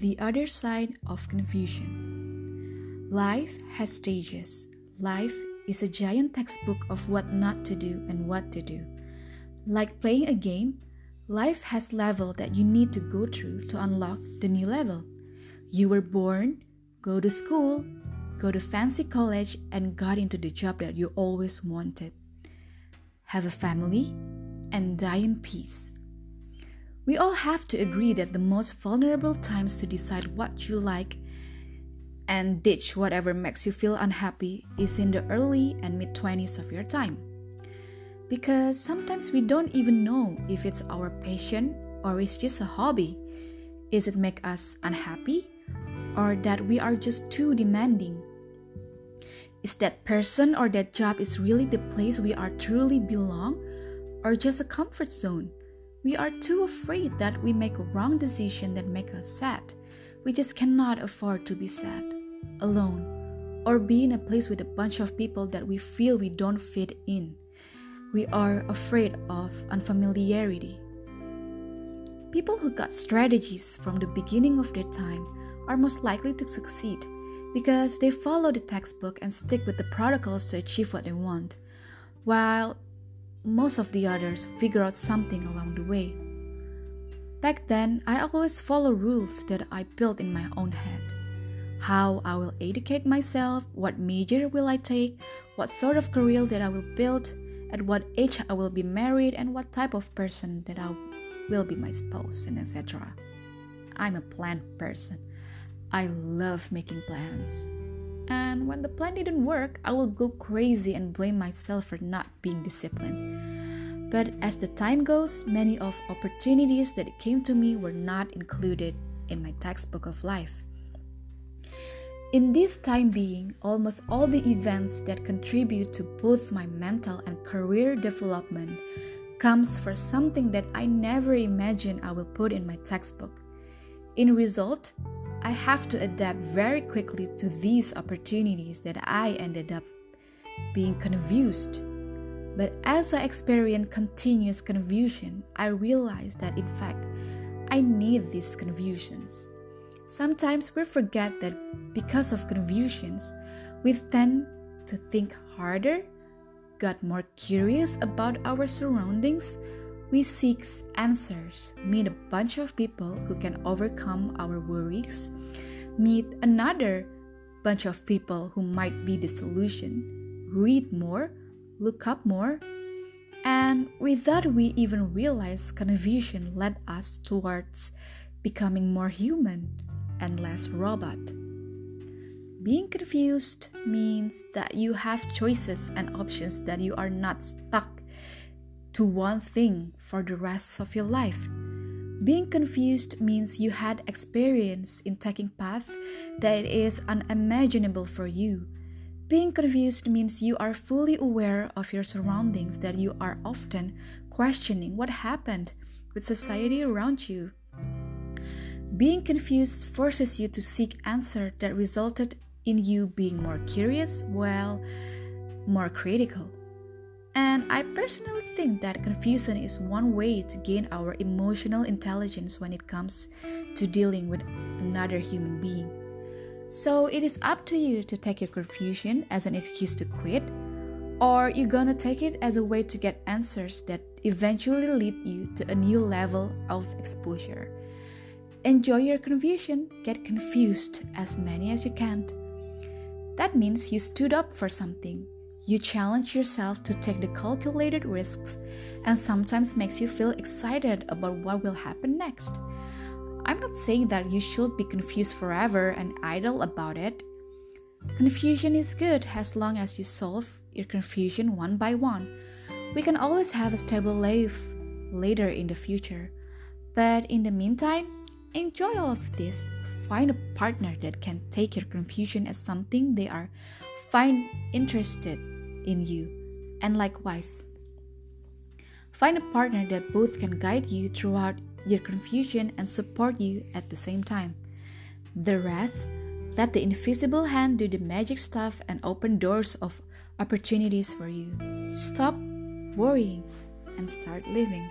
The Other Side of Confusion. Life has stages. Life is a giant textbook of what not to do and what to do. Like playing a game, life has level that you need to go through to unlock the new level. You were born, go to school, go to fancy college and got into the job that you always wanted. Have a family and die in peace. We all have to agree that the most vulnerable times to decide what you like and ditch whatever makes you feel unhappy is in the early and mid 20s of your time. Because sometimes we don't even know if it's our passion or it's just a hobby. Is it make us unhappy or that we are just too demanding? Is that person or that job is really the place we are truly belong or just a comfort zone? We are too afraid that we make a wrong decision that make us sad. We just cannot afford to be sad, alone, or be in a place with a bunch of people that we feel we don't fit in. We are afraid of unfamiliarity. People who got strategies from the beginning of their time are most likely to succeed because they follow the textbook and stick with the protocols to achieve what they want. While most of the others figure out something along the way. Back then, I always follow rules that I built in my own head. How I will educate myself, what major will I take, what sort of career that I will build, at what age I will be married, and what type of person that I will be my spouse, and etc. I'm a plan person. I love making plans. And when the plan didn't work, I will go crazy and blame myself for not being disciplined. But as the time goes, many of opportunities that came to me were not included in my textbook of life. In this time being, almost all the events that contribute to both my mental and career development comes for something that I never imagined I will put in my textbook. In result, I have to adapt very quickly to these opportunities that I ended up being confused. But as I experience continuous confusion, I realize that in fact, I need these confusions. Sometimes we forget that because of confusions, we tend to think harder, got more curious about our surroundings, we seek answers, meet a bunch of people who can overcome our worries, meet another bunch of people who might be the solution, read more, look up more, and without we even realize, confusion led us towards becoming more human and less robot. Being confused means that you have choices and options that you are not stuck to one thing for the rest of your life. Being confused means you had experience in taking path that is unimaginable for you. Being confused means you are fully aware of your surroundings that you are often questioning what happened with society around you. Being confused forces you to seek answers that resulted in you being more curious, well, more critical. And I personally think that confusion is one way to gain our emotional intelligence when it comes to dealing with another human being. So it is up to you to take your confusion as an excuse to quit, or you're gonna take it as a way to get answers that eventually lead you to a new level of exposure. Enjoy your confusion, get confused as many as you can. That means you stood up for something you challenge yourself to take the calculated risks and sometimes makes you feel excited about what will happen next. I'm not saying that you should be confused forever and idle about it. Confusion is good as long as you solve your confusion one by one. We can always have a stable life later in the future. But in the meantime, enjoy all of this. Find a partner that can take your confusion as something they are find interested in you, and likewise. Find a partner that both can guide you throughout your confusion and support you at the same time. The rest, let the invisible hand do the magic stuff and open doors of opportunities for you. Stop worrying and start living.